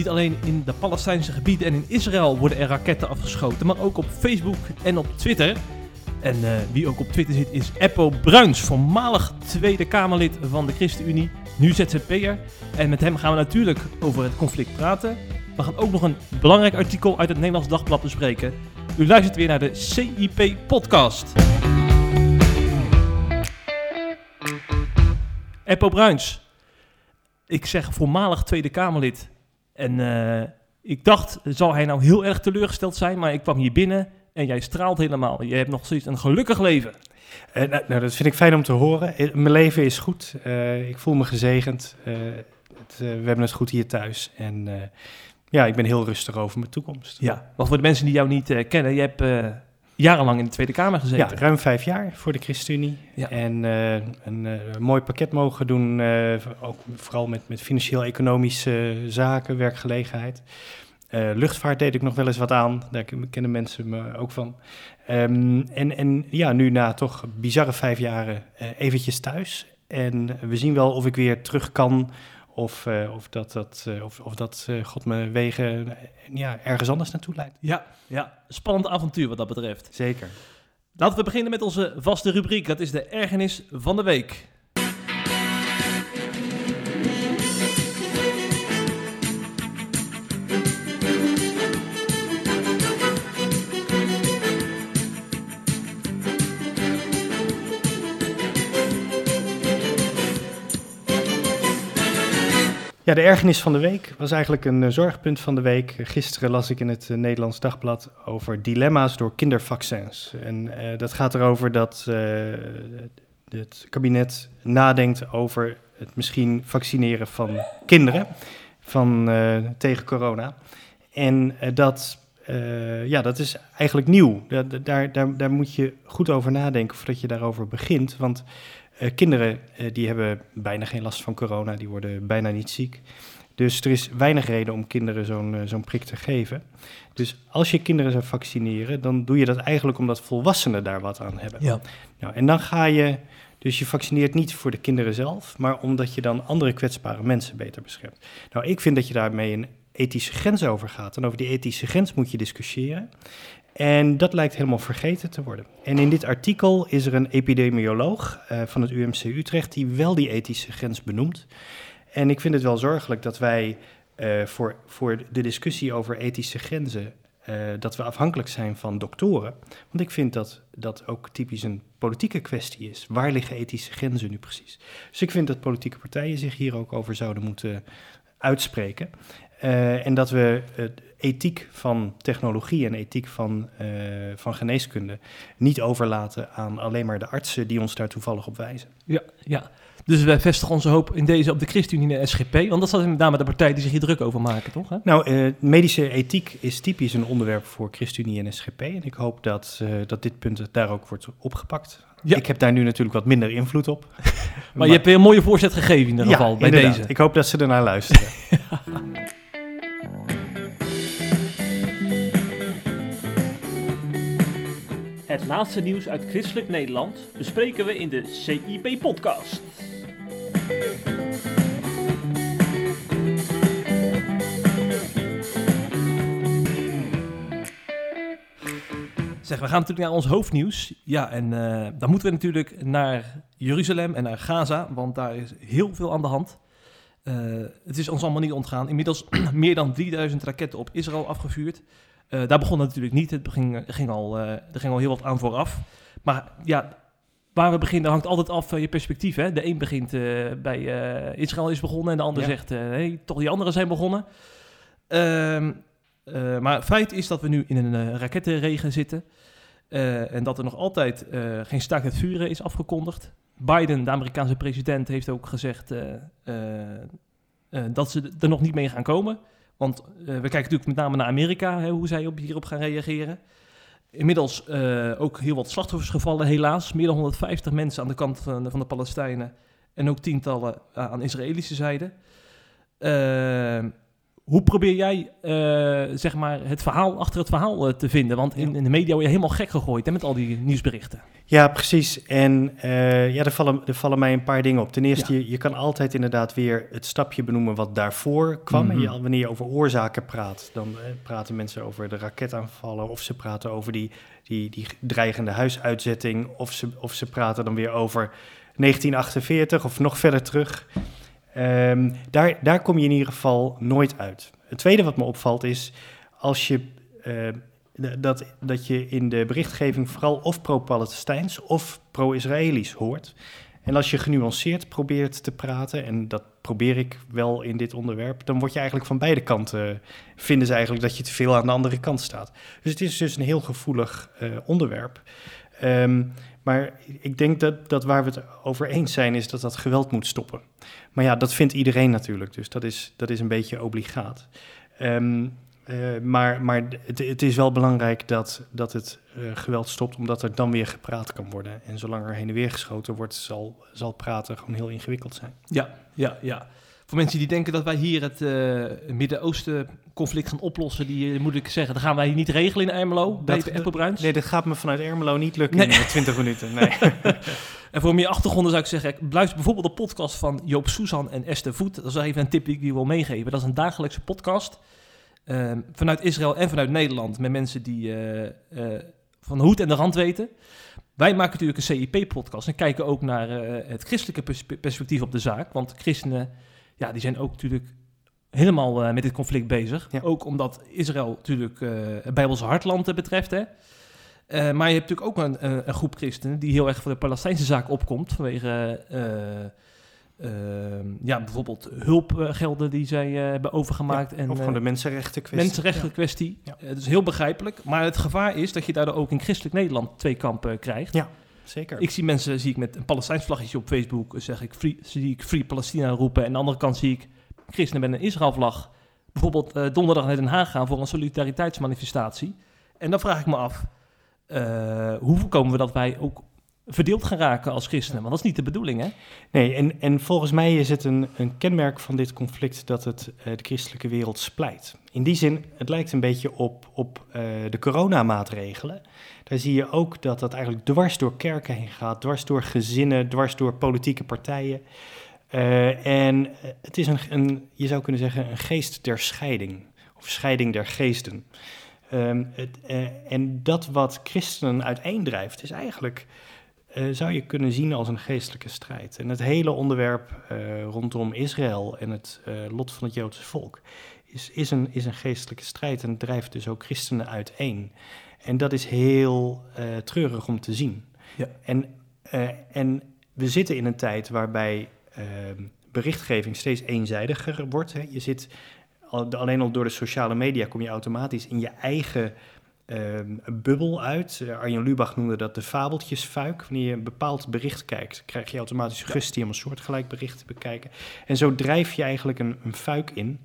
Niet alleen in de Palestijnse gebieden en in Israël worden er raketten afgeschoten, maar ook op Facebook en op Twitter. En uh, wie ook op Twitter zit is Eppo Bruins, voormalig Tweede Kamerlid van de ChristenUnie, nu ZZP'er. En met hem gaan we natuurlijk over het conflict praten. We gaan ook nog een belangrijk artikel uit het Nederlands Dagblad bespreken. U luistert weer naar de CIP-podcast. Eppo Bruins, ik zeg voormalig Tweede Kamerlid. En uh, ik dacht, zal hij nou heel erg teleurgesteld zijn? Maar ik kwam hier binnen en jij straalt helemaal. Je hebt nog steeds een gelukkig leven. Uh, nou, nou, dat vind ik fijn om te horen. Uh, mijn leven is goed. ik voel me gezegend. Het, we hebben het goed hier thuis. En ja, ik ben heel rustig over mijn toekomst. Ja, wat voor de mensen die jou niet kennen, je hebt jarenlang in de Tweede Kamer gezeten. Ja, ruim vijf jaar voor de ChristenUnie. Ja. En uh, een uh, mooi pakket mogen doen, uh, ook vooral met, met financieel-economische zaken, werkgelegenheid. luchtvaart deed ik nog wel eens wat aan, daar kennen mensen me ook van. Um, en, en ja, nu na toch bizarre vijf jaren eventjes thuis. En we zien wel of ik weer terug kan of, uh, of dat, dat, uh, of, of dat uh, God me wegen ja, ergens anders naartoe leidt. Ja, ja, spannend avontuur wat dat betreft. Zeker. Laten we beginnen met onze vaste rubriek. Dat is de ergernis van de week. De ergernis van de week was eigenlijk een uh, zorgpunt van de week. Gisteren las ik in het uh, Nederlands Dagblad over dilemma's door kindervaccins. En uh, dat gaat erover dat het kabinet nadenkt over het misschien vaccineren van kinderen van, tegen corona. En dat, ja, dat is eigenlijk nieuw. Daar, daar, daar moet je goed over nadenken voordat je daarover begint. Want kinderen uh, die hebben bijna geen last van corona, die worden bijna niet ziek. Dus er is weinig reden om kinderen zo'n uh, zo'n prik te geven. Dus als je kinderen zou vaccineren, dan doe je dat eigenlijk omdat volwassenen daar wat aan hebben. Ja. Nou, en dan ga je, dus je vaccineert niet voor de kinderen zelf, maar omdat je dan andere kwetsbare mensen beter beschermt. Nou, ik vind dat je daarmee een ethische grens over gaat. En over die ethische grens moet je discussiëren. En dat lijkt helemaal vergeten te worden. En in dit artikel is er een epidemioloog uh, van het UMC Utrecht die wel die ethische grens benoemt. En ik vind het wel zorgelijk dat wij uh, voor, voor de discussie over ethische grenzen, uh, dat we afhankelijk zijn van doktoren. Want ik vind dat dat ook typisch een politieke kwestie is. Waar liggen ethische grenzen nu precies? Dus ik vind dat politieke partijen zich hier ook over zouden moeten uitspreken. En dat we ethiek van technologie en ethiek van, uh, van geneeskunde niet overlaten aan alleen maar de artsen die ons daar toevallig op wijzen. Ja, ja. Dus wij vestigen onze hoop in deze op de ChristenUnie en SGP, want dat is met name de partij die zich hier druk over maken, toch? Hè? Nou, medische ethiek is typisch een onderwerp voor ChristenUnie en SGP en ik hoop dat, dat dit punt daar ook wordt opgepakt. Ja. Ik heb daar nu natuurlijk wat minder invloed op. maar, maar, je hebt weer een mooie voorzet gegeven in ieder geval, ja, bij inderdaad. deze. Ik hoop dat ze ernaar luisteren. Het laatste nieuws uit christelijk Nederland bespreken we in de CIP-podcast. Zeg, we gaan natuurlijk naar ons hoofdnieuws. Ja, en uh, dan moeten we natuurlijk naar Jeruzalem en naar Gaza, want daar is heel veel aan de hand. Uh, het is ons allemaal niet ontgaan. Inmiddels meer dan 3000 raketten op Israël afgevuurd. Uh, daar begon het natuurlijk niet. Het ging, ging al, uh, er ging al heel wat aan vooraf. Maar ja, waar we beginnen hangt altijd af van je perspectief. Hè? De een begint uh, bij Israël is begonnen en de ander ja. zegt, hey, toch die anderen zijn begonnen. Ehm, maar feit is dat we nu in een rakettenregen zitten. en dat er nog altijd geen staakt het vuren is afgekondigd. Biden, de Amerikaanse president, heeft ook gezegd dat ze er nog niet mee gaan komen. Want uh, we kijken natuurlijk met name naar Amerika, hè, hoe zij op, hierop gaan reageren. Inmiddels uh, ook heel wat slachtoffers gevallen, helaas. Meer dan 150 mensen aan de kant van, van de Palestijnen en ook tientallen aan Israëlische zijde. Hoe probeer jij uh, zeg maar het verhaal achter het verhaal uh, te vinden? Want in, in, de media word je helemaal gek gegooid hè, met al die nieuwsberichten. Ja, precies. En uh, ja, er vallen, er vallen mij een paar dingen op. Ten eerste, ja. je, je, kan altijd inderdaad weer het stapje benoemen wat daarvoor kwam. Mm -hmm. en je, wanneer je over oorzaken praat, dan praten mensen over de raketaanvallen... of ze praten over die, die, die dreigende huisuitzetting... Of ze, of ze praten dan weer over 1948 of nog verder terug... Um, daar, daar kom je in ieder geval nooit uit. Het tweede wat me opvalt is als je, uh, dat, dat je in de berichtgeving vooral of pro-Palestijns of pro-Israëlisch hoort. En als je genuanceerd probeert te praten, en dat probeer ik wel in dit onderwerp, dan word je eigenlijk van beide kanten, vinden ze eigenlijk dat je te veel aan de andere kant staat. Dus het is dus een heel gevoelig uh, onderwerp. Um, maar ik denk dat, dat waar we het over eens zijn, is dat dat geweld moet stoppen. Maar ja, dat vindt iedereen natuurlijk, dus dat is, dat is een beetje obligaat. Um, uh, maar maar het, is wel belangrijk dat, dat het uh, geweld stopt, omdat er dan weer gepraat kan worden. En zolang er heen en weer geschoten wordt, zal, zal praten gewoon heel ingewikkeld zijn. Ja, ja, ja. Voor mensen die denken dat wij hier het uh, Midden-Oosten conflict gaan oplossen, die moet ik zeggen, dan gaan wij hier niet regelen in Ermelo, bij Apple Bruins. Nee, dat gaat me vanuit Ermelo niet lukken nee. in 20 minuten. Nee. en voor meer achtergronden zou ik zeggen, luister bijvoorbeeld de podcast van Joop Susan en Esther Voet. Dat is even een tip die ik je wil meegeven. Dat is een dagelijkse podcast uh, vanuit Israël en vanuit Nederland met mensen die van de hoed en de rand weten. Wij maken natuurlijk een CIP-podcast en kijken ook naar het christelijke perspectief op de zaak. Want christenen ja, die zijn ook natuurlijk helemaal uh, met dit conflict bezig. Ja. Ook omdat Israël natuurlijk uh, het Bijbelse hartland betreft. Hè. Uh, maar je hebt natuurlijk ook een, een, een, groep christenen die heel erg voor de Palestijnse zaak opkomt. Vanwege ja, bijvoorbeeld hulpgelden die zij hebben overgemaakt. Ja, en, of gewoon de mensenrechten kwestie. Mensenrechten ja. kwestie. dat is heel begrijpelijk. Maar het gevaar is dat je daardoor ook in christelijk Nederland twee kampen krijgt. Ja. Zeker. Ik zie mensen, zie ik met een Palestijns vlaggetje op Facebook, zeg ik free, zie ik Free Palestina roepen. En aan de andere kant zie ik christenen met een Israël vlag. Bijvoorbeeld uh, donderdag naar Den Haag gaan voor een solidariteitsmanifestatie. En dan vraag ik me af, uh, hoe voorkomen we dat wij ook verdeeld gaan raken als christenen? Want dat is niet de bedoeling, hè? Nee, en, en volgens mij is het een, een kenmerk van dit conflict dat het uh, de christelijke wereld splijt. In die zin, het lijkt een beetje op, op de coronamaatregelen. Daar zie je ook dat dat eigenlijk dwars door kerken heen gaat, dwars door gezinnen, dwars door politieke partijen. Uh, en het is een, een, je zou kunnen zeggen, een geest der scheiding, of scheiding der geesten. Um, het, uh, en dat wat christenen uiteendrijft, is eigenlijk, zou je kunnen zien als een geestelijke strijd. En het hele onderwerp rondom Israël en het lot van het Joodse volk is, is, een, is een geestelijke strijd en drijft dus ook christenen uiteen. En dat is heel treurig om te zien. Ja. En, en we zitten in een tijd waarbij uh, berichtgeving steeds eenzijdiger wordt. Hè. Je zit al, alleen al door de sociale media kom je automatisch in je eigen uh, bubbel uit. Uh, Arjen Lubach noemde dat de fabeltjesfuik. Wanneer je een bepaald bericht kijkt, krijg je automatisch suggestie om een soortgelijk bericht te bekijken. En zo drijf je eigenlijk een, een fuik in,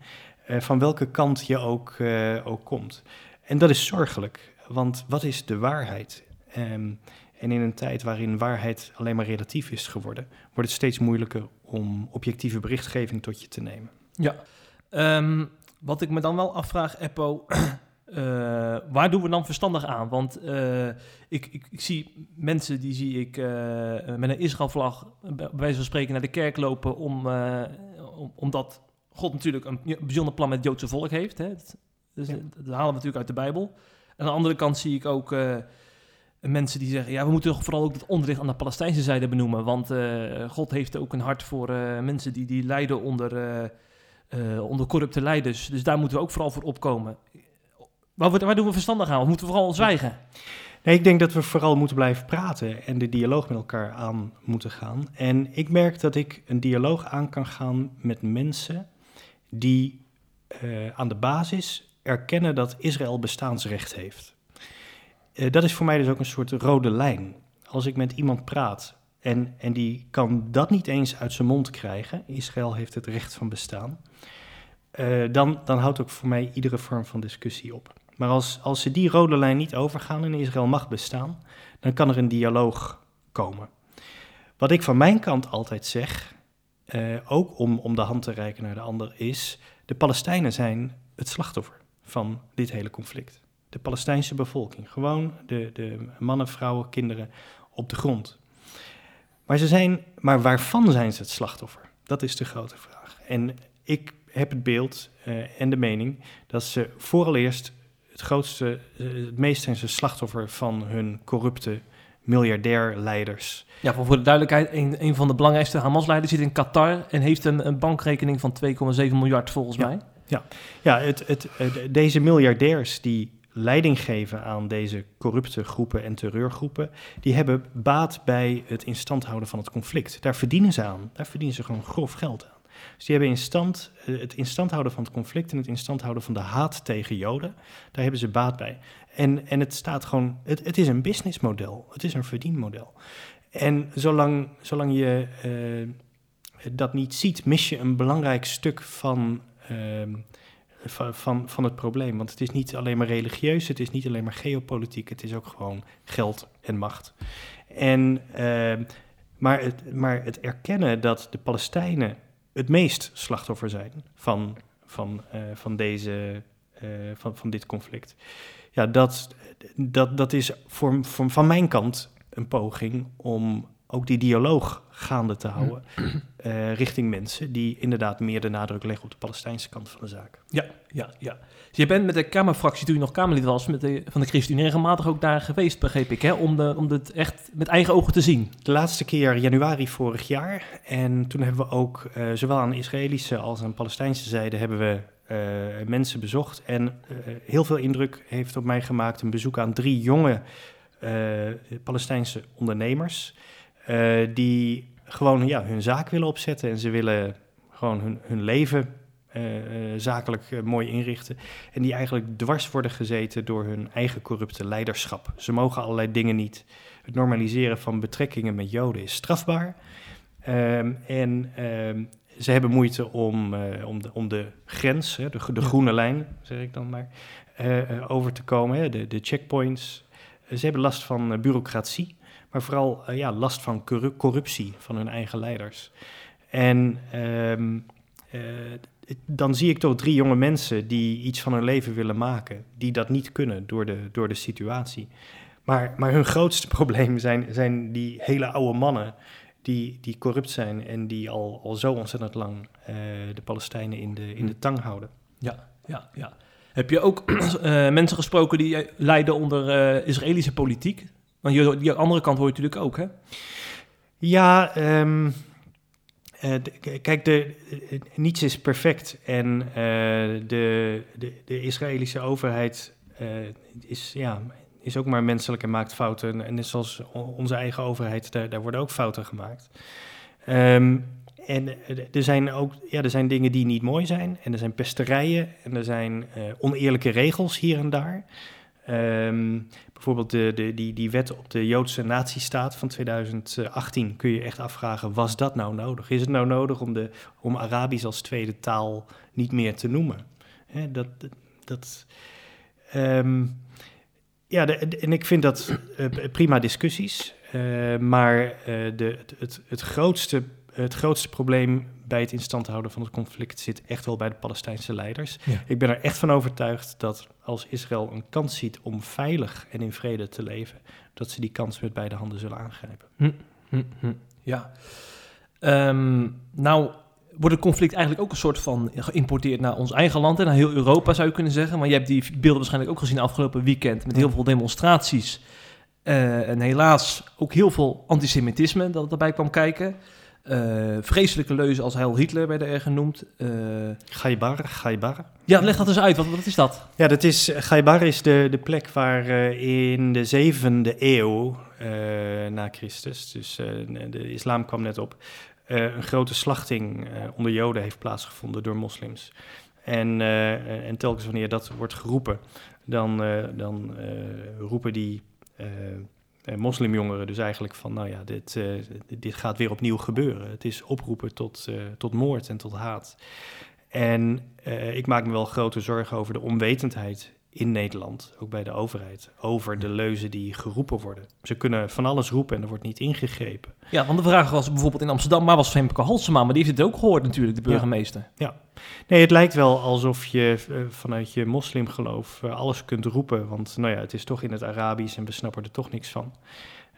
uh, van welke kant je ook, uh, ook komt. En dat is zorgelijk, want wat is de waarheid? Um, en in een tijd waarin waarheid alleen maar relatief is geworden, wordt het steeds moeilijker om objectieve berichtgeving tot je te nemen. Ja, um, wat ik me dan wel afvraag, Eppo, uh, waar doen we dan verstandig aan? Want uh, ik, ik, ik, zie mensen die zie ik uh, met een Israël-vlag bij wijze van spreken naar de kerk lopen, om, om, omdat God natuurlijk een bijzonder plan met het Joodse volk heeft. Hè? Dus, ja. dat halen we natuurlijk uit de Bijbel. Aan de andere kant zie ik ook mensen die zeggen, ja, we moeten vooral ook het onrecht aan de Palestijnse zijde benoemen. Want uh, God heeft ook een hart voor uh, mensen die, die lijden onder, onder corrupte leiders. Dus daar moeten we ook vooral voor opkomen. Waar, waar doen we verstandig aan? Of moeten we vooral zwijgen? Nee, ik denk dat we vooral moeten blijven praten en de dialoog met elkaar aan moeten gaan. En ik merk dat ik een dialoog aan kan gaan met mensen die aan de basis erkennen dat Israël bestaansrecht heeft. Uh, dat is voor mij dus ook een soort rode lijn. Als ik met iemand praat en, en die kan dat niet eens uit zijn mond krijgen, Israël heeft het recht van bestaan, uh, dan, dan houdt ook voor mij iedere vorm van discussie op. Maar als, als ze die rode lijn niet overgaan en Israël mag bestaan, dan kan er een dialoog komen. Wat ik van mijn kant altijd zeg, eh, ook om, om de hand te reiken naar de ander, is de Palestijnen zijn het slachtoffer van dit hele conflict. De Palestijnse bevolking, gewoon de, de mannen, vrouwen, kinderen op de grond. Maar, ze zijn, maar waarvan zijn ze het slachtoffer? Dat is de grote vraag. En ik heb het beeld uh, en de mening dat ze vooral het grootste, uh, het meest zijn ze slachtoffer van hun corrupte miljardair-leiders. Ja, voor de duidelijkheid, een, een van de belangrijkste Hamas-leiders zit in Qatar en heeft een, een bankrekening van 2,7 miljard volgens mij. Ja, ja het, het, deze miljardairs die leiding geven aan deze corrupte groepen en terreurgroepen, die hebben baat bij het instand houden van het conflict. Daar verdienen ze aan. Daar verdienen ze gewoon grof geld aan. Dus die hebben in stand, eh, het instand houden van het conflict en het instand houden van de haat tegen Joden, daar hebben ze baat bij. En, en het staat gewoon, het, het is een businessmodel, het is een verdienmodel. En zolang, zolang je uh, dat niet ziet, mis je een belangrijk stuk van, uh, van, van, het probleem. Want het is niet alleen maar religieus, het is niet alleen maar geopolitiek, het is ook gewoon geld en macht. En, uh, maar, het, maar het erkennen dat de Palestijnen het meest slachtoffer zijn van, van, uh, van, deze, uh, van, van dit conflict. Ja, dat, dat, dat is van mijn kant een poging om ook die dialoog gaande te houden uh, richting mensen die inderdaad meer de nadruk leggen op de Palestijnse kant van de zaak. Ja, ja, ja. Dus je bent met de Kamerfractie, toen je nog Kamerlid was, met de, van de ChristenUnie regelmatig ook daar geweest, begreep ik, hè, om, de, om het echt met eigen ogen te zien. De laatste keer januari vorig jaar. En toen hebben we ook, uh, zowel aan de Israëlische als aan de Palestijnse zijde, hebben we uh, mensen bezocht. En uh, heel veel indruk heeft op mij gemaakt een bezoek aan drie jonge uh, Palestijnse ondernemers. Die gewoon ja, hun zaak willen opzetten en ze willen gewoon hun, hun leven zakelijk mooi inrichten. En die eigenlijk dwars worden gezeten door hun eigen corrupte leiderschap. Ze mogen allerlei dingen niet. Het normaliseren van betrekkingen met Joden is strafbaar. Um, en um, ze hebben moeite om, uh, om, de, om de grens, hè, de, de groene lijn, zeg ik dan maar, over te komen, hè, de, de checkpoints. ze hebben last van bureaucratie, maar vooral ja, last van corruptie van hun eigen leiders. En um, dan zie ik toch drie jonge mensen die iets van hun leven willen maken, die dat niet kunnen door de, door de situatie. Maar, maar hun grootste probleem zijn, zijn die hele oude mannen die, die corrupt zijn en die al, al zo ontzettend lang uh, de Palestijnen in de, in de tang houden. Ja, ja, ja. Heb je ook uh, mensen gesproken die lijden onder Israëlische politiek? Want je, die andere kant hoor je natuurlijk ook, hè? Ja, um, de, kijk, de, niets is perfect. En de, de, de Israëlische overheid is, ja, is ook maar menselijk en maakt fouten. En net zoals onze eigen overheid, daar, daar worden ook fouten gemaakt. Um, en er zijn ook ja, er zijn dingen die niet mooi zijn. En er zijn pesterijen en er zijn oneerlijke regels hier en daar. Um, bijvoorbeeld de, de, die, die wet op de Joodse natiestaat van 2018 kun je echt afvragen, was dat nou nodig? Is het nou nodig om, de, om Arabisch als tweede taal niet meer te noemen? Dat, dat, um, ja, en ik vind dat uh, prima discussies. Uh, maar uh, de, het, het, grootste, het grootste probleem bij het instand houden van het conflict zit echt wel bij de Palestijnse leiders. Ja. Ik ben er echt van overtuigd dat als Israël een kans ziet om veilig en in vrede te leven, dat ze die kans met beide handen zullen aangrijpen. Hm, hm, hm. Ja. Um, nou, wordt het conflict eigenlijk ook een soort van geïmporteerd naar ons eigen land en naar heel Europa zou je kunnen zeggen. Maar je hebt die beelden waarschijnlijk ook gezien afgelopen weekend met heel veel demonstraties. Uh, en helaas ook heel veel antisemitisme dat erbij kwam kijken. Uh, vreselijke leuzen als Heil Hitler werden er genoemd. Uh, Gaibar, Gaibar. Ja, leg dat eens uit. Wat, wat is dat? Ja, dat is, Gaibar is de, de plek waar uh, in de zevende eeuw na Christus, dus de islam kwam net op, een grote slachting onder Joden heeft plaatsgevonden door moslims. En, en telkens wanneer dat wordt geroepen, dan, dan roepen die moslimjongeren dus eigenlijk van, nou ja, dit, dit gaat weer opnieuw gebeuren. Het is oproepen tot, tot moord en tot haat. En ik maak me wel grote zorgen over de onwetendheid in Nederland, ook bij de overheid, over de leuzen die geroepen worden. Ze kunnen van alles roepen en er wordt niet ingegrepen. Ja, want de vraag was bijvoorbeeld in Amsterdam, maar was Femke Halsema, maar die heeft het ook gehoord natuurlijk, de burgemeester. Ja. Nee, het lijkt wel alsof je uh, vanuit je moslimgeloof uh, alles kunt roepen, want nou ja, het is toch in het Arabisch en we snappen er toch niks van.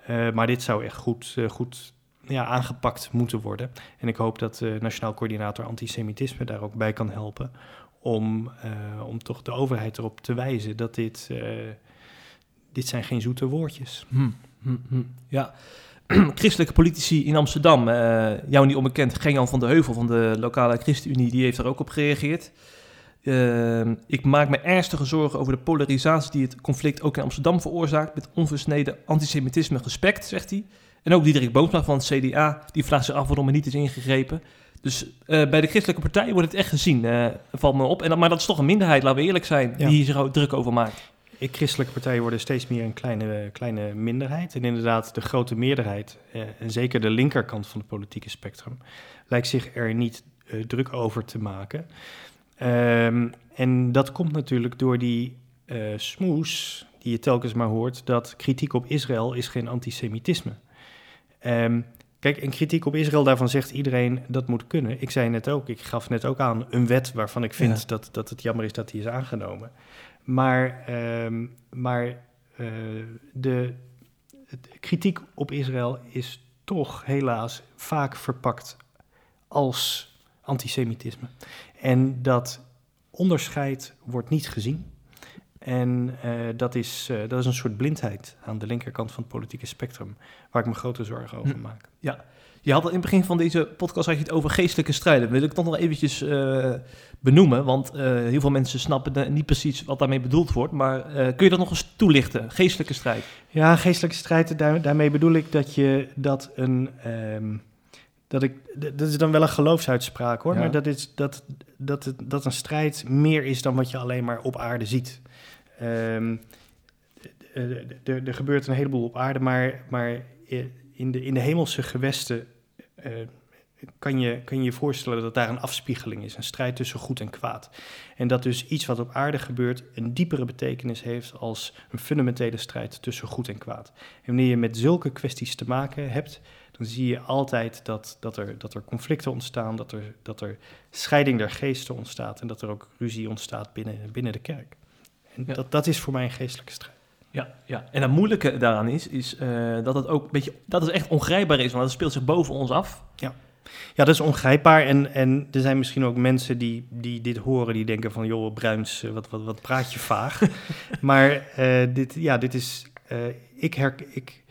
Uh, maar dit zou echt goed, goed ja, aangepakt moeten worden. En ik hoop dat de Nationaal Coördinator Antisemitisme daar ook bij kan helpen om, uh, om toch de overheid erop te wijzen dat dit, uh, dit zijn geen zoete woordjes. Hm, hm, hm. Ja, christelijke politici in Amsterdam, uh, jou niet onbekend, Genjan van de Heuvel van de lokale ChristenUnie, die heeft er ook op gereageerd. ik maak me ernstige zorgen over de polarisatie die het conflict ook in Amsterdam veroorzaakt met onversneden antisemitisme gespekt, zegt hij. En ook Diederik Boomsma van het CDA, die vraagt zich af waarom er niet is ingegrepen. Dus uh, bij de christelijke partijen wordt het echt gezien, uh, valt me op. En dat, maar dat is toch een minderheid, laten we eerlijk zijn, ja. die hier zich druk over maakt. Ik, christelijke partijen worden steeds meer een kleine, kleine minderheid. En inderdaad, de grote meerderheid, uh, en zeker de linkerkant van het politieke spectrum, lijkt zich er niet druk over te maken. Um, en dat komt natuurlijk door die smoes die je telkens maar hoort, dat kritiek op Israël is geen antisemitisme. Um, Kijk, en kritiek op Israël, daarvan zegt iedereen dat moet kunnen. Ik zei net ook, ik gaf net ook aan een wet waarvan ik vind ja. dat, dat het jammer is dat die is aangenomen. Maar, um, maar uh, de, de kritiek op Israël is toch helaas vaak verpakt als antisemitisme. En dat onderscheid wordt niet gezien. En uh, dat, is, uh, dat is een soort blindheid aan de linkerkant van het politieke spectrum, waar ik me grote zorgen over maak. Ja, je had al in het begin van deze podcast had je het over geestelijke strijden. Wil ik toch nog eventjes uh, benoemen, want heel veel mensen snappen niet precies wat daarmee bedoeld wordt. Maar kun je dat nog eens toelichten, geestelijke strijd? Ja, geestelijke strijd, daar, daarmee bedoel ik dat je dat een... Um, dat, ik, dat is dan wel een geloofsuitspraak hoor, ja. maar dat, is, dat, dat, dat een strijd meer is dan wat je alleen maar op aarde ziet. Um, er gebeurt een heleboel op aarde, maar, maar in, de, in de hemelse gewesten uh, kan, je, kan je je voorstellen dat daar een afspiegeling is, een strijd tussen goed en kwaad. En dat dus iets wat op aarde gebeurt een diepere betekenis heeft als een fundamentele strijd tussen goed en kwaad. En wanneer je met zulke kwesties te maken hebt, dan zie je altijd dat, dat, er, dat er conflicten ontstaan, dat er, dat er scheiding der geesten ontstaat en dat er ook ruzie ontstaat binnen, binnen de kerk. En ja. dat, dat is voor mij een geestelijke strijd. Ja, ja, en het moeilijke daaraan is, is uh, dat het ook een beetje, dat het echt ongrijpbaar is, want het speelt zich boven ons af. Ja, ja dat is ongrijpbaar. En, en er zijn misschien ook mensen die, die dit horen, die denken van, joh, Bruins, wat, wat, wat praat je vaag. maar uh, dit, ja, dit is, uh, ik, her, ik,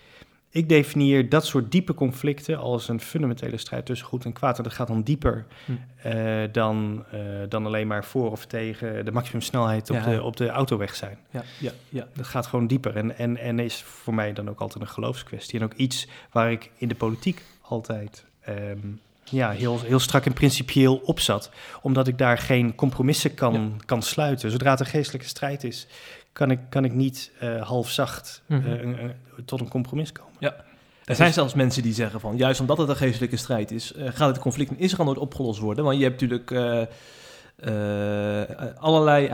ik definieer dat soort diepe conflicten als een fundamentele strijd tussen goed en kwaad. En dat gaat dan dieper hm. uh, dan, uh, dan alleen maar voor of tegen de maximumsnelheid op, ja. de, op de autoweg zijn. Ja, ja, ja. Dat gaat gewoon dieper en, en, en is voor mij dan ook altijd een geloofskwestie. En ook iets waar ik in de politiek altijd um, ja, heel, heel strak en principieel op zat. Omdat ik daar geen compromissen kan, ja. kan sluiten. Zodra het een geestelijke strijd is, kan ik, kan ik niet uh, half zacht mm -hmm. uh, uh, tot een compromis komen. Ja. Er zijn zelfs mensen die zeggen van, juist omdat het een geestelijke strijd is, gaat het conflict in Israël nooit opgelost worden. Want je hebt natuurlijk allerlei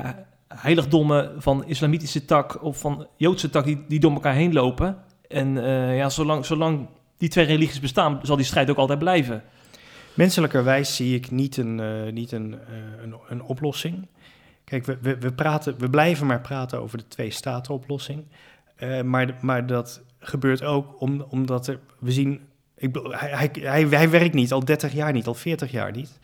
heiligdommen van islamitische tak of van joodse tak die, die door elkaar heen lopen. En ja, zolang, zolang die twee religies bestaan, zal die strijd ook altijd blijven. Menselijkerwijs zie ik niet een, niet een, een, een oplossing. Kijk, we, we, we, praten, we blijven maar praten over de twee-staten-oplossing. Uh, maar, maar dat gebeurt ook om, omdat er, we zien... Ik, hij, hij, hij werkt niet, al 30 jaar niet, al 40 jaar niet.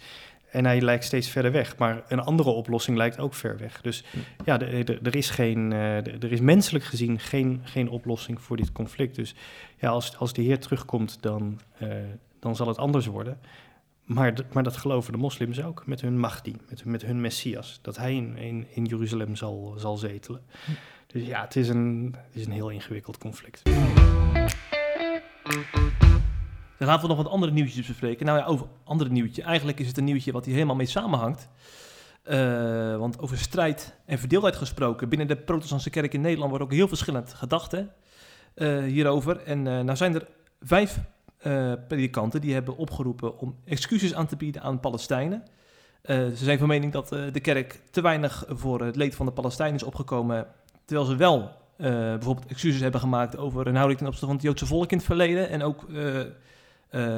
En hij lijkt steeds verder weg. Maar een andere oplossing lijkt ook ver weg. Dus ja, er is, geen, uh, er is menselijk gezien geen, geen oplossing voor dit conflict. Dus ja, als, als de Heer terugkomt, dan, uh, dan zal het anders worden. Maar, maar dat geloven de moslims ook, met hun Mahdi, met, met hun Messias. Dat hij in, in, in Jeruzalem zal, zal zetelen. Hm. Dus ja, het is, een, het is een heel ingewikkeld conflict. Dan laten we nog wat andere nieuwtjes bespreken. Nou ja, over andere nieuwtje. Eigenlijk is het een nieuwtje wat hier helemaal mee samenhangt. Uh, want over strijd en verdeeldheid gesproken. Binnen de protestantse kerk in Nederland wordt ook heel verschillend gedacht uh, hierover. En uh, nou zijn er vijf uh, predikanten die hebben opgeroepen om excuses aan te bieden aan Palestijnen. ze zijn van mening dat de kerk te weinig voor het leed van de Palestijnen is opgekomen, terwijl ze wel bijvoorbeeld excuses hebben gemaakt over een houding ten opzichte van het Joodse volk in het verleden en ook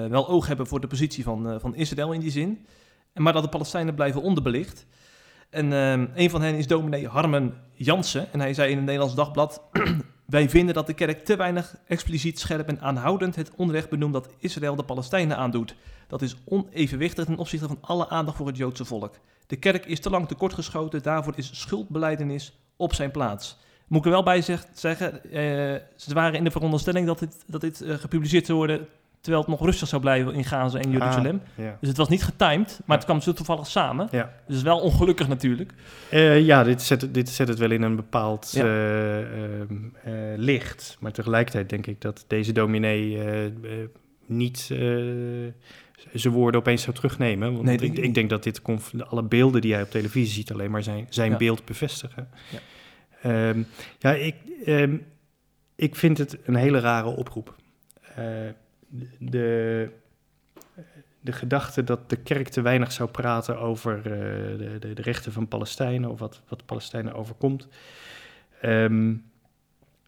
wel oog hebben voor de positie van, van Israël in die zin. Maar dat de Palestijnen blijven onderbelicht. En uh, een van hen is dominee Harmen Jansen. En hij zei in het Nederlands Dagblad... Wij vinden dat de kerk te weinig expliciet, scherp en aanhoudend het onrecht benoemt dat Israël de Palestijnen aandoet. Dat is onevenwichtig ten opzichte van alle aandacht voor het Joodse volk. De kerk is te lang tekortgeschoten, daarvoor is schuldbeleidenis op zijn plaats. Moet ik er wel bij zeggen, uh, ze waren in de veronderstelling dat dit, dat dit uh, gepubliceerd zou worden Terwijl het nog rustig zou blijven in Gaza en Jeruzalem. Ah, Dus het was niet getimed, maar het kwam zo toevallig samen. Ja. Dus het is wel ongelukkig natuurlijk. Uh, ja, dit zet, dit zet het wel in een bepaald uh, licht. Maar tegelijkertijd denk ik dat deze dominee niet zijn woorden opeens zou terugnemen. Want nee, ik, ik, denk dat dit alle beelden die hij op televisie ziet alleen maar zijn, zijn beeld bevestigen. Ja, um, ja ik, um, ik vind het een hele rare oproep. Uh, de, de gedachte dat de kerk te weinig zou praten over uh, de, de, de, rechten van Palestijnen of wat, wat Palestijnen overkomt. Um,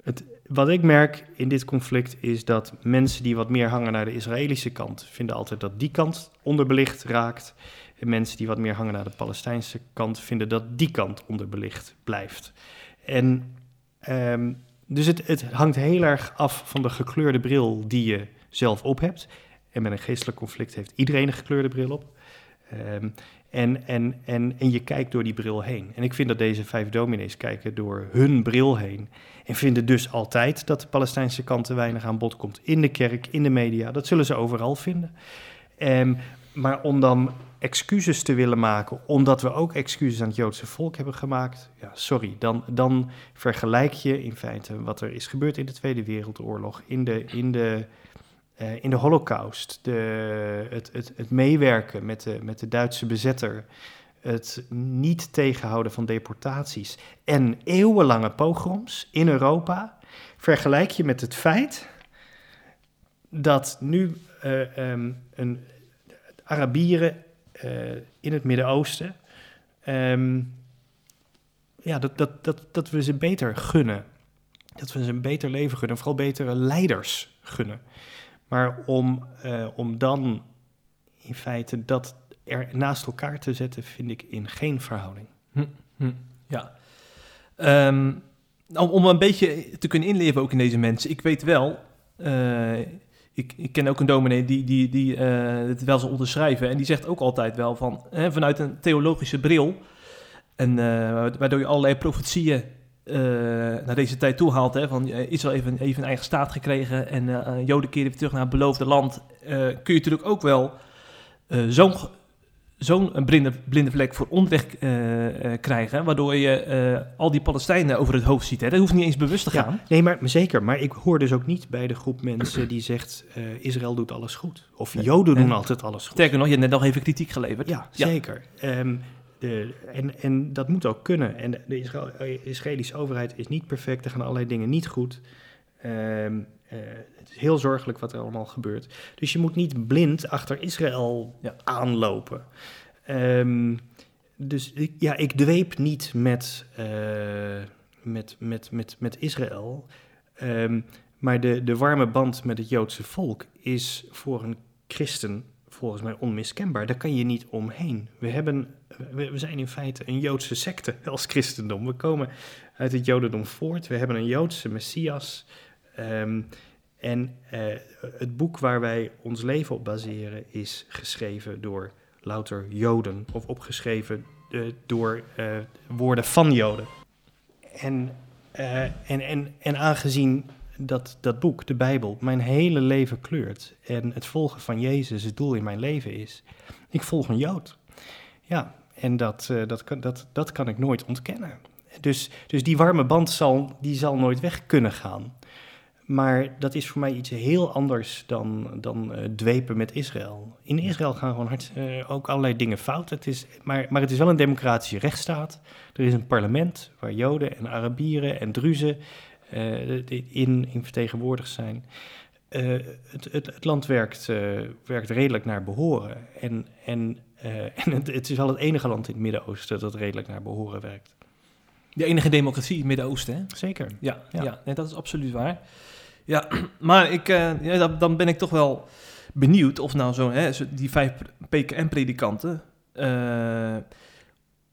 het, wat ik merk in dit conflict is dat mensen die wat meer hangen naar de Israëlische kant, vinden altijd dat die kant onderbelicht raakt. En mensen die wat meer hangen naar de Palestijnse kant, vinden dat die kant onderbelicht blijft. En um, dus het, het hangt heel erg af van de gekleurde bril die je zelf op hebt. En met een geestelijk conflict heeft iedereen een gekleurde bril op. Um, en, en, en, en je kijkt door die bril heen. En ik vind dat deze vijf dominees kijken door hun bril heen. En vinden dus altijd dat de Palestijnse kant te weinig aan bod komt. In de kerk, in de media. Dat zullen ze overal vinden. Um, maar om dan excuses te willen maken, omdat we ook excuses aan het Joodse volk hebben gemaakt, ja, sorry, dan, dan vergelijk je in feite wat er is gebeurd in de Tweede Wereldoorlog, in de, in de in de Holocaust, de, het, het, meewerken met de, met de Duitse bezetter, het niet tegenhouden van deportaties en eeuwenlange pogroms in Europa, vergelijk je met het feit dat nu uh, um, een Arabieren uh, in het Midden-Oosten, um, ja, dat, dat, dat, dat we ze beter gunnen. Dat we ze een beter leven gunnen, vooral betere leiders gunnen. Maar om, uh, om dan in feite dat er naast elkaar te zetten, vind ik in geen verhouding. Hm, hm, ja. Om, om een beetje te kunnen inleven ook in deze mensen. Ik weet wel, uh, ik, ik, ken ook een dominee die, die, die uh, het wel zal onderschrijven. En die zegt ook altijd wel van, hè, vanuit een theologische bril... En waardoor je allerlei profetieën uh, naar deze tijd toe haalt. Hè, van uh, Israël even, even een eigen staat gekregen en uh, Joden keren weer terug naar het beloofde land. kun je natuurlijk ook wel zo'n zo'n blinde, blinde vlek voor onrecht krijgen, waardoor je al die Palestijnen over het hoofd ziet. Hè. Dat hoeft niet eens bewust te gaan. nee, maar zeker. Maar ik hoor dus ook niet bij de groep mensen die zegt Israël doet alles goed. Of Joden doen altijd alles goed. Sterker nog, je hebt net nog even kritiek geleverd. Ja, zeker. Um, de, en, en dat moet ook kunnen. En de Israël, Israëlische overheid is niet perfect. Er gaan allerlei dingen niet goed. Um, uh, het is heel zorgelijk wat er allemaal gebeurt. Dus je moet niet blind achter Israël ja. aanlopen. Um, dus ja, ik dweep niet met, uh, met, met, met, met Israël. Um, maar de, de warme band met het Joodse volk is voor een christen volgens mij onmiskenbaar. Daar kan je niet omheen. We, hebben, we, zijn in feite een Joodse secte als christendom. We komen uit het Jodendom voort. We hebben een Joodse Messias. Um, en uh, het boek waar wij ons leven op baseren is geschreven door louter Joden. Of opgeschreven uh, door uh, woorden van Joden. En, en, en, en aangezien dat, dat boek, de Bijbel, mijn hele leven kleurt. En het volgen van Jezus het doel in mijn leven is. Ik volg een Jood. Ja, en dat, uh, dat, kan, dat, dat kan ik nooit ontkennen. Dus, dus die warme band zal, die zal nooit weg kunnen gaan. Maar dat is voor mij iets heel anders dan, dan uh, dwepen met Israël. In Israël gaan gewoon hard, uh, ook allerlei dingen fout. Het is, maar, maar het is wel een democratische rechtsstaat. Er is een parlement waar Joden en Arabieren en Druzen in, in vertegenwoordigd zijn. Uh, het, het, het, land werkt, uh, werkt redelijk naar behoren. En, en en het, het, is wel het enige land in het Midden-Oosten dat redelijk naar behoren werkt. De enige democratie in het Midden-Oosten, hè? Zeker. Ja, ja. ja nee, dat is absoluut waar. Ja, maar ik, ja, dan ben ik toch wel benieuwd of nou zo, hè, die vijf PKN-predikanten, uh,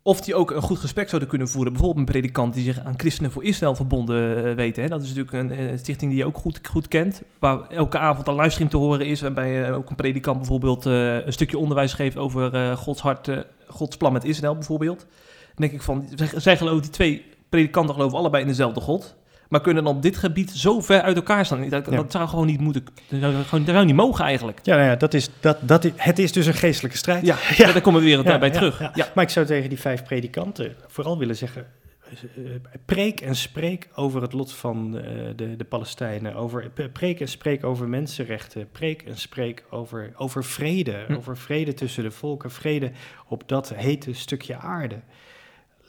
of die ook een goed gesprek zouden kunnen voeren. Bijvoorbeeld een predikant die zich aan Christenen voor Israël verbonden uh, weet. Hè. Dat is natuurlijk een, een, stichting die je ook goed, goed kent. Waar elke avond een livestream te horen is. Waarbij uh, ook een predikant bijvoorbeeld een stukje onderwijs geeft over Gods hart, Gods plan met Israël bijvoorbeeld. Denk ik van, zij geloven, die twee predikanten geloven allebei in dezelfde God maar kunnen dan op dit gebied zo ver uit elkaar staan. Dat, dat zou gewoon niet moeten. Dat zou, gewoon, dat zou niet mogen eigenlijk. Ja, nou ja dat is, dat, dat, het is dus een geestelijke strijd. Ja, ja. daar komen we weer daarbij terug. Ja, Maar ik zou tegen die vijf predikanten vooral willen zeggen. Eh, preek en spreek over het lot van de, eh, de, de Palestijnen. Over, preek en spreek over mensenrechten. Preek en spreek over, over vrede. Hm. Over vrede tussen de volken. Vrede op dat hete stukje aarde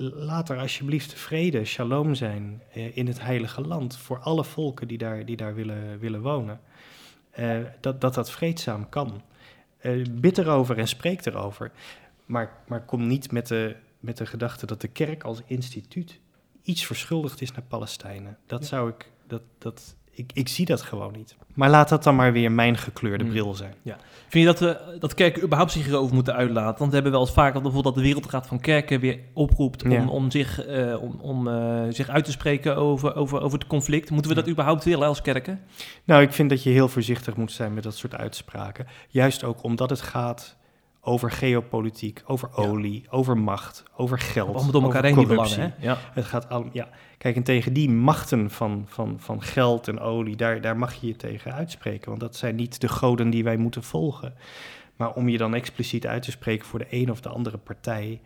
laat er alsjeblieft vrede, shalom zijn eh, in het heilige land voor alle volken die daar, die daar willen, willen wonen. Eh, dat, dat dat vreedzaam kan. Uh, bid erover en spreek erover. Maar, maar kom niet met de, met de gedachte dat de kerk als instituut iets verschuldigd is naar Palestijnen. Dat zou ik, dat, dat, ik, ik zie dat gewoon niet. Maar laat dat dan maar weer mijn gekleurde mm. bril zijn. Ja. Vind je dat, we, dat kerken überhaupt zich hierover moeten uitlaten? Want we hebben wel eens vaak dat bijvoorbeeld dat de Wereldraad van Kerken weer oproept om, om, zich, uh, om, om uh, zich uit te spreken over, over, over het conflict. Moeten we dat überhaupt willen als kerken? Nou, ik vind dat je heel voorzichtig moet zijn met dat soort uitspraken. Juist ook omdat het gaat over geopolitiek, over olie, over macht, over geld. Allemaal door elkaar heen die belangen. Hè? Ja. Het gaat al, ja. Kijk, en tegen die machten van, van, van geld en olie, daar, daar mag je je tegen uitspreken. Want dat zijn niet de goden die wij moeten volgen. Maar om je dan expliciet uit te spreken voor de een of de andere partij.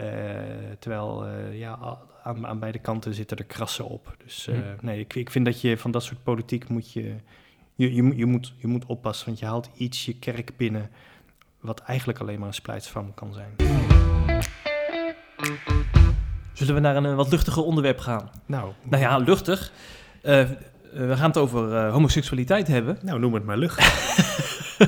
Uh, terwijl uh, ja, aan, aan beide kanten zitten er krassen op. Dus uh, nee, ik, ik vind dat je van dat soort politiek moet je, je, je, je, moet, je moet oppassen. Want je haalt iets je kerk binnen wat eigenlijk alleen maar een splijtsvorm kan zijn. Zullen we naar een wat luchtiger onderwerp gaan? Nou, nou ja, luchtig. Uh, we gaan het over uh, homoseksualiteit hebben. Nou, noem het maar luchtig.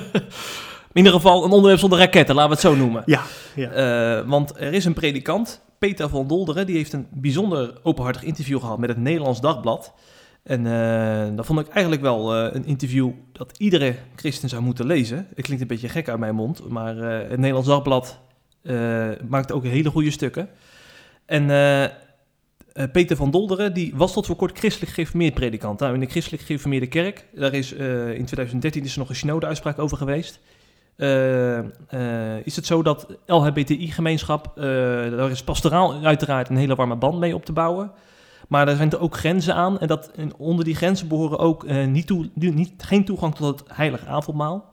In ieder geval een onderwerp zonder raketten, laten we het zo noemen. Ja. ja. Uh, want er is een predikant, Peter van Dolderen, die heeft een bijzonder openhartig interview gehad met het Nederlands Dagblad. En uh, dat vond ik eigenlijk wel uh, een interview dat iedere christen zou moeten lezen. Het klinkt een beetje gek uit mijn mond, maar uh, het Nederlands Dagblad maakt ook hele goede stukken. En Peter van Dolderen, die was tot voor kort christelijk gereformeerd predikant. Nou, in de christelijk gereformeerde kerk, daar is in 2013 is er nog een synode-uitspraak over geweest. is het zo dat LHBTI-gemeenschap, daar is pastoraal uiteraard een hele warme band mee op te bouwen... Maar er zijn er ook grenzen aan. En, dat, onder die grenzen behoren ook uh, niet toe, niet, geen toegang tot het heilige avondmaal.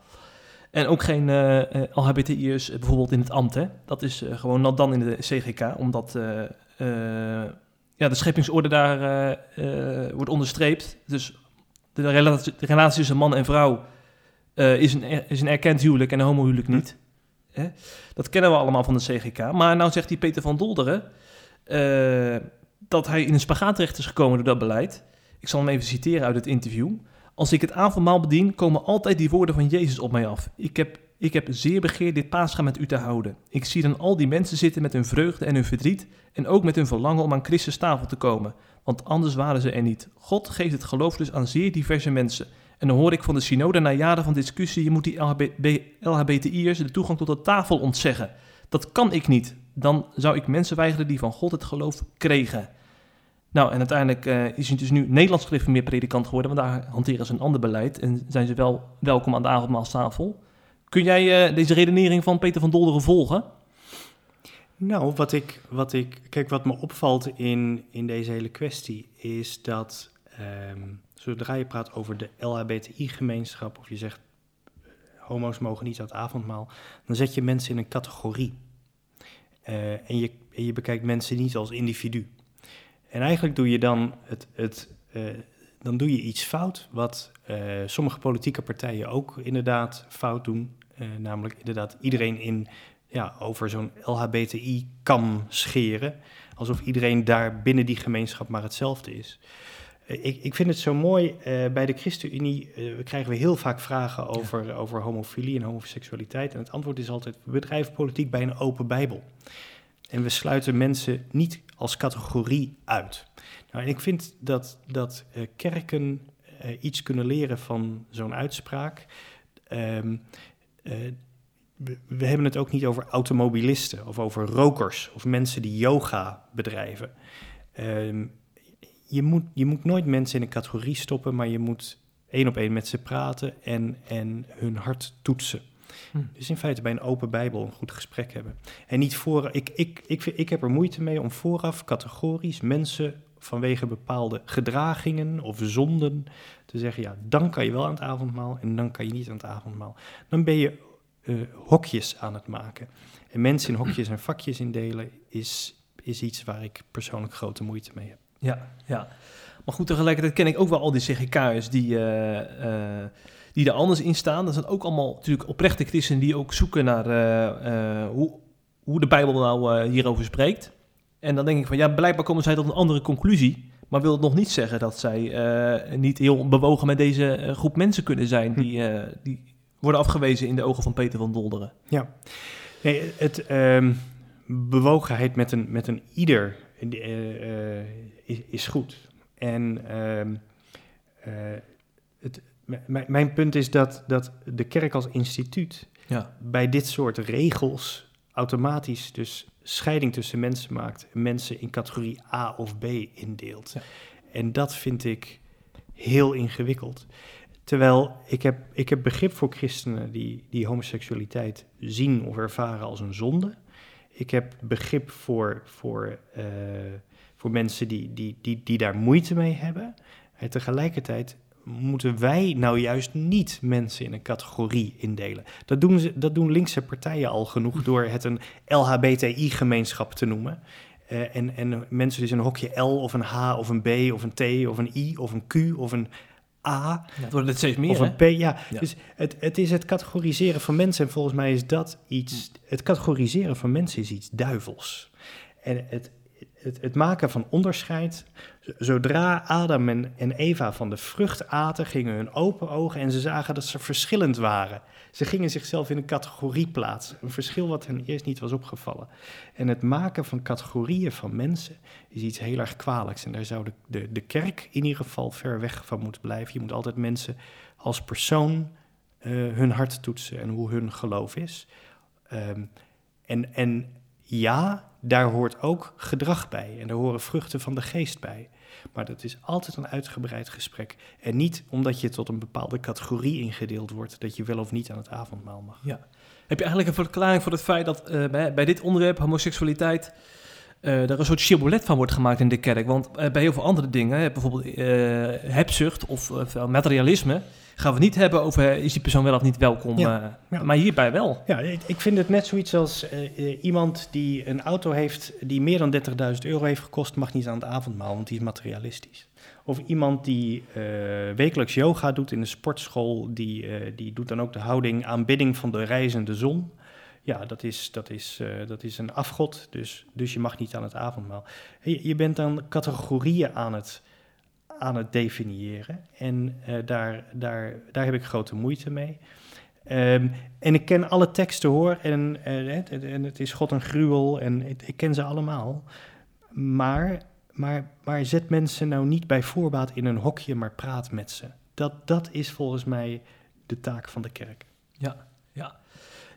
En ook geen uh, eh, eh, LHBTI'ers bijvoorbeeld in het ambt. Hè. Dat is uh, gewoon dan in de CGK, omdat ja, de scheppingsorde daar wordt onderstreept. Dus de relatie, de relatie tussen man en vrouw is, een, is een erkend huwelijk en een homohuwelijk niet. Hè. Dat kennen we allemaal van de CGK. Maar nou zegt die Peter van Dolderen dat hij in een spagaat terecht is gekomen door dat beleid. Ik zal hem even citeren uit het interview. Als ik het avondmaal bedien, komen altijd die woorden van Jezus op mij af. Ik heb, ik heb zeer begeerd dit paascha met u te houden. Ik zie dan al die mensen zitten met hun vreugde en hun verdriet en ook met hun verlangen om aan Christus tafel te komen. Want anders waren ze er niet. God geeft het geloof dus aan zeer diverse mensen. En dan hoor ik van de synode na jaren van discussie, je moet die LHBTI'ers de toegang tot de tafel ontzeggen. Dat kan ik niet. Dan zou ik mensen weigeren die van God het geloof kregen. Nou, en uiteindelijk uh, is hij dus nu Nederlands meer predikant geworden, want daar hanteren ze een ander beleid en zijn ze wel welkom aan de avondmaalstafel. Kun jij uh, deze redenering van Peter van Dolderen volgen? Nou, wat ik, wat ik, kijk, wat me opvalt in, in deze hele kwestie is dat um, zodra je praat over de LHBTI-gemeenschap of je zegt homo's mogen niet aan het avondmaal, dan zet je mensen in een categorie. En, je, en je bekijkt mensen niet als individu. En eigenlijk doe je dan, het, het, uh, dan doe je iets fout, wat uh, sommige politieke partijen ook inderdaad fout doen. Uh, namelijk inderdaad iedereen in, ja, over zo'n LHBTI kan scheren. Alsof iedereen daar binnen die gemeenschap maar hetzelfde is. ik, ik vind het zo mooi, eh, bij de ChristenUnie eh, krijgen we heel vaak vragen over, over homofilie en homoseksualiteit. En het antwoord is altijd, we bedrijven politiek bij een open bijbel. En we sluiten mensen niet als categorie uit. Nou, en ik vind dat, dat uh, kerken iets kunnen leren van zo'n uitspraak. Um, we, we, hebben het ook niet over automobilisten of over rokers of mensen die yoga bedrijven. Um, je, moet, je moet nooit mensen in een categorie stoppen, maar je moet één op één met ze praten en, en hun hart toetsen. Hm. Dus in feite bij een open Bijbel een goed gesprek hebben. En niet voor. Ik, ik, ik, ik heb er moeite mee om vooraf categorisch mensen vanwege bepaalde gedragingen of zonden te zeggen: ja, dan kan je wel aan het avondmaal en dan kan je niet aan het avondmaal. Dan ben je uh, hokjes aan het maken. En mensen in hokjes en vakjes indelen is, is iets waar ik persoonlijk grote moeite mee heb. Ja, ja. Maar goed, tegelijkertijd ken ik ook wel al die CGK'ers die, uh, uh, die er anders in staan. Dat zijn ook allemaal natuurlijk oprechte christenen die ook zoeken naar uh, hoe, hoe de Bijbel nou hierover spreekt. En dan denk ik van ja, blijkbaar komen zij tot een andere conclusie. Maar wil het nog niet zeggen dat zij niet heel bewogen met deze groep mensen kunnen zijn hm. die, die worden afgewezen in de ogen van Peter van Dolderen. Ja, nee, het um, bewogenheid met een, met een ieder uh, is, is, goed. En ehm, het, mijn punt is dat, dat de kerk als instituut ja. bij dit soort regels automatisch dus scheiding tussen mensen maakt. Mensen in categorie A of B indeelt. Ja. En dat vind ik heel ingewikkeld. Terwijl ik heb, ik heb begrip voor christenen die, die homoseksualiteit zien of ervaren als een zonde. Ik heb begrip voor, voor, uh, voor mensen die, die, die, die daar moeite mee hebben. En tegelijkertijd moeten wij nou juist niet mensen in een categorie indelen. Dat doen, ze, dat doen linkse partijen al genoeg door het een LHBTI-gemeenschap te noemen. Uh, en, en mensen dus een hokje L of een H of een B of een T of een I of een Q of een A. Ja, wordt het steeds meer. Of een P. Ja. Dus het, het is het categoriseren van mensen. En volgens mij is dat iets. Het categoriseren van mensen is iets duivels. En het, het, het maken van onderscheid. Zodra Adam en, en Eva van de vrucht aten, gingen hun open ogen en ze zagen dat ze verschillend waren. Ze gingen zichzelf in een categorie plaatsen. Een verschil wat hen eerst niet was opgevallen. En het maken van categorieën van mensen is iets heel erg kwalijks. En daar zou de, de, de kerk in ieder geval ver weg van moeten blijven. Je moet altijd mensen als persoon uh, hun hart toetsen en hoe hun geloof is. Um, en, en ja, daar hoort ook gedrag bij en daar horen vruchten van de geest bij. Maar dat is altijd een uitgebreid gesprek. En niet omdat je tot een bepaalde categorie ingedeeld wordt, dat je wel of niet aan het avondmaal mag. Ja. Heb je eigenlijk een verklaring voor het feit dat uh, bij, bij, dit onderwerp, homoseksualiteit, uh, er een soort shibboleth van wordt gemaakt in de kerk? Want uh, bij heel veel andere dingen, bijvoorbeeld hebzucht of materialisme, gaan we niet hebben over is die persoon wel of niet welkom. Ja, Maar hierbij wel. Ja, ik vind het net zoiets als iemand die een auto heeft die meer dan 30.000 euro heeft gekost, mag niet aan het avondmaal, want die is materialistisch. Of iemand die wekelijks yoga doet in de sportschool, die, die doet dan ook de houding aanbidding van de reizende zon. Ja, dat is, dat is, dat is een afgod, dus, dus je mag niet aan het avondmaal. Je, je bent dan categorieën aan het aan het definiëren. En uh, daar, daar, daar heb ik grote moeite mee. Um, en ik ken alle teksten hoor, en, uh, en het is God een gruwel, en ik, ik ken ze allemaal. Maar, maar, maar zet mensen nou niet bij voorbaat in een hokje, maar praat met ze. Dat, dat is volgens mij de taak van de kerk. Ja,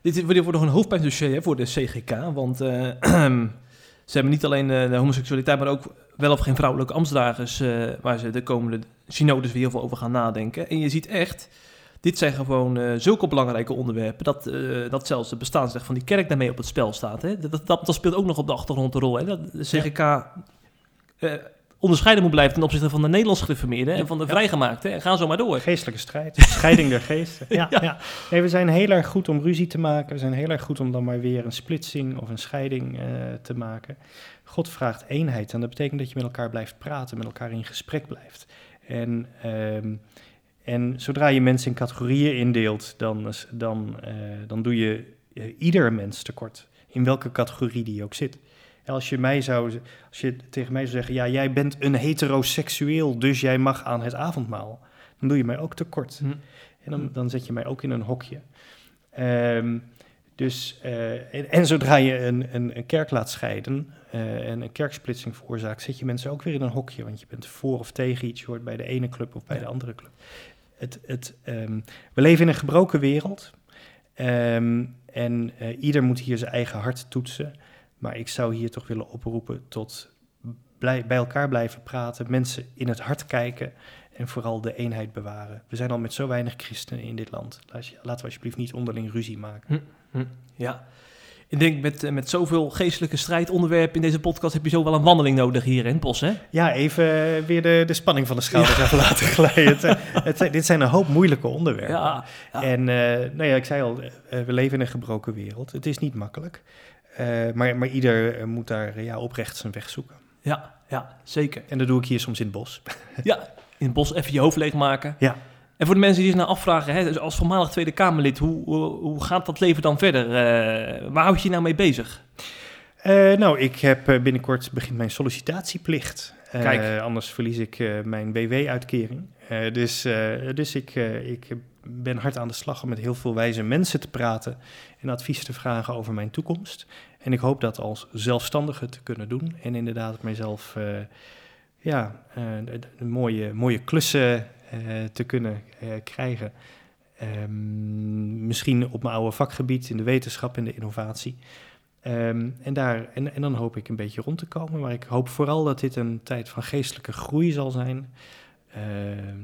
ja. Dit wordt nog een hoofdpijndossier voor de CGK, want uh, ze hebben niet alleen de homoseksualiteit, maar ook wel of geen vrouwelijke ambtsdragers, uh, waar ze de komende synodes weer heel veel over gaan nadenken. En je ziet echt, dit zijn gewoon zulke belangrijke onderwerpen, dat, dat zelfs de bestaansrecht van die kerk daarmee op het spel staat. Hè? Dat, dat, dat speelt ook nog op de achtergrond een rol. Hè? Dat de CGK onderscheiden moet blijven ten opzichte van de Nederlands gereformeerden en van de vrijgemaakten. En gaan zo maar door. Geestelijke strijd, scheiding der geesten. Ja, ja. Nee, we zijn heel erg goed om ruzie te maken. We zijn heel erg goed om dan maar weer een splitsing of een scheiding te maken. God vraagt eenheid en dat betekent dat je met elkaar blijft praten, met elkaar in gesprek blijft. En, um, en zodra je mensen in categorieën indeelt, dan, dan, uh, dan doe je uh, ieder mens tekort, in welke categorie die ook zit. Als je, mij zou, als je tegen mij zou zeggen, ja, jij bent een heteroseksueel, dus jij mag aan het avondmaal, dan doe je mij ook tekort. Hm. En dan, dan zet je mij ook in een hokje. Ehm, dus, eh, en, en zodra je een, een, een kerk laat scheiden eh, en een kerksplitsing veroorzaakt, zet je mensen ook weer in een hokje. Want je bent voor of tegen iets, je hoort bij de ene club of bij Ja. de andere club. Het, het, ehm, we leven in een gebroken wereld. Ehm, en eh, ieder moet hier zijn eigen hart toetsen. Maar ik zou hier toch willen oproepen tot bij elkaar blijven praten, mensen in het hart kijken en vooral de eenheid bewaren. We zijn al met zo weinig christenen in dit land. Laat- Laten we alsjeblieft niet onderling ruzie maken. Ja. Ik denk met, eh, met zoveel geestelijke strijdonderwerpen in deze podcast heb je zo wel een wandeling nodig hier in het bos, hè? Ja, even eh, weer de, de spanning van de schouders even laten glijden. Het, eh, dit zijn een hoop moeilijke onderwerpen. Ja. ja. En eh, nou ja, ik zei al, we leven in een gebroken wereld. Het is niet makkelijk. Eh, maar, maar ieder eh, moet daar eh, ja, oprecht zijn weg zoeken. Ja, ja, zeker. En dat doe ik hier soms in het bos. Ja, in het bos even je hoofd leegmaken. Ja. En voor de mensen die zich nou afvragen, hè, dus als voormalig Tweede Kamerlid, hoe, hoe, gaat dat leven dan verder? Waar houd je je nou mee bezig? Nou, ik heb binnenkort begint mijn sollicitatieplicht. Kijk. Anders verlies ik mijn WW-uitkering. Dus dus ik, ik ben hard aan de slag om met heel veel wijze mensen te praten en advies te vragen over mijn toekomst. En ik hoop dat als zelfstandige te kunnen doen en inderdaad mijzelf eh, ja, eh, de- de mooie, mooie klussen eh, te kunnen eh, krijgen. Ehm, misschien op mijn oude vakgebied in de wetenschap en de innovatie. Ehm, en, daar, en, en dan hoop ik een beetje rond te komen. Maar ik hoop vooral dat dit een tijd van geestelijke groei zal zijn. Ehm,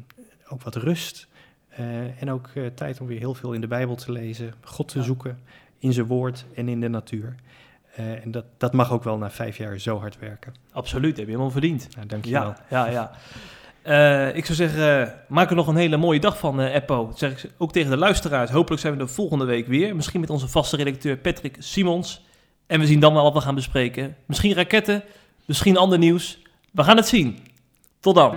ook wat rust. Eh, en ook eh, tijd om weer heel veel in de Bijbel te lezen. God te Ja. zoeken in zijn woord en in de natuur. Eh, en dat, dat mag ook wel na vijf jaar zo hard werken. Absoluut, heb je helemaal verdiend. Nou, dankjewel. Ja, ja, ja. Eh, ik zou zeggen, maak er nog een hele mooie dag van, eh Eppo. Dat zeg ik ook tegen de luisteraars. Hopelijk zijn we er volgende week weer. Misschien met onze vaste redacteur Patrick Simons. En we zien dan wel wat we gaan bespreken. Misschien raketten, misschien ander nieuws. We gaan het zien. Tot dan.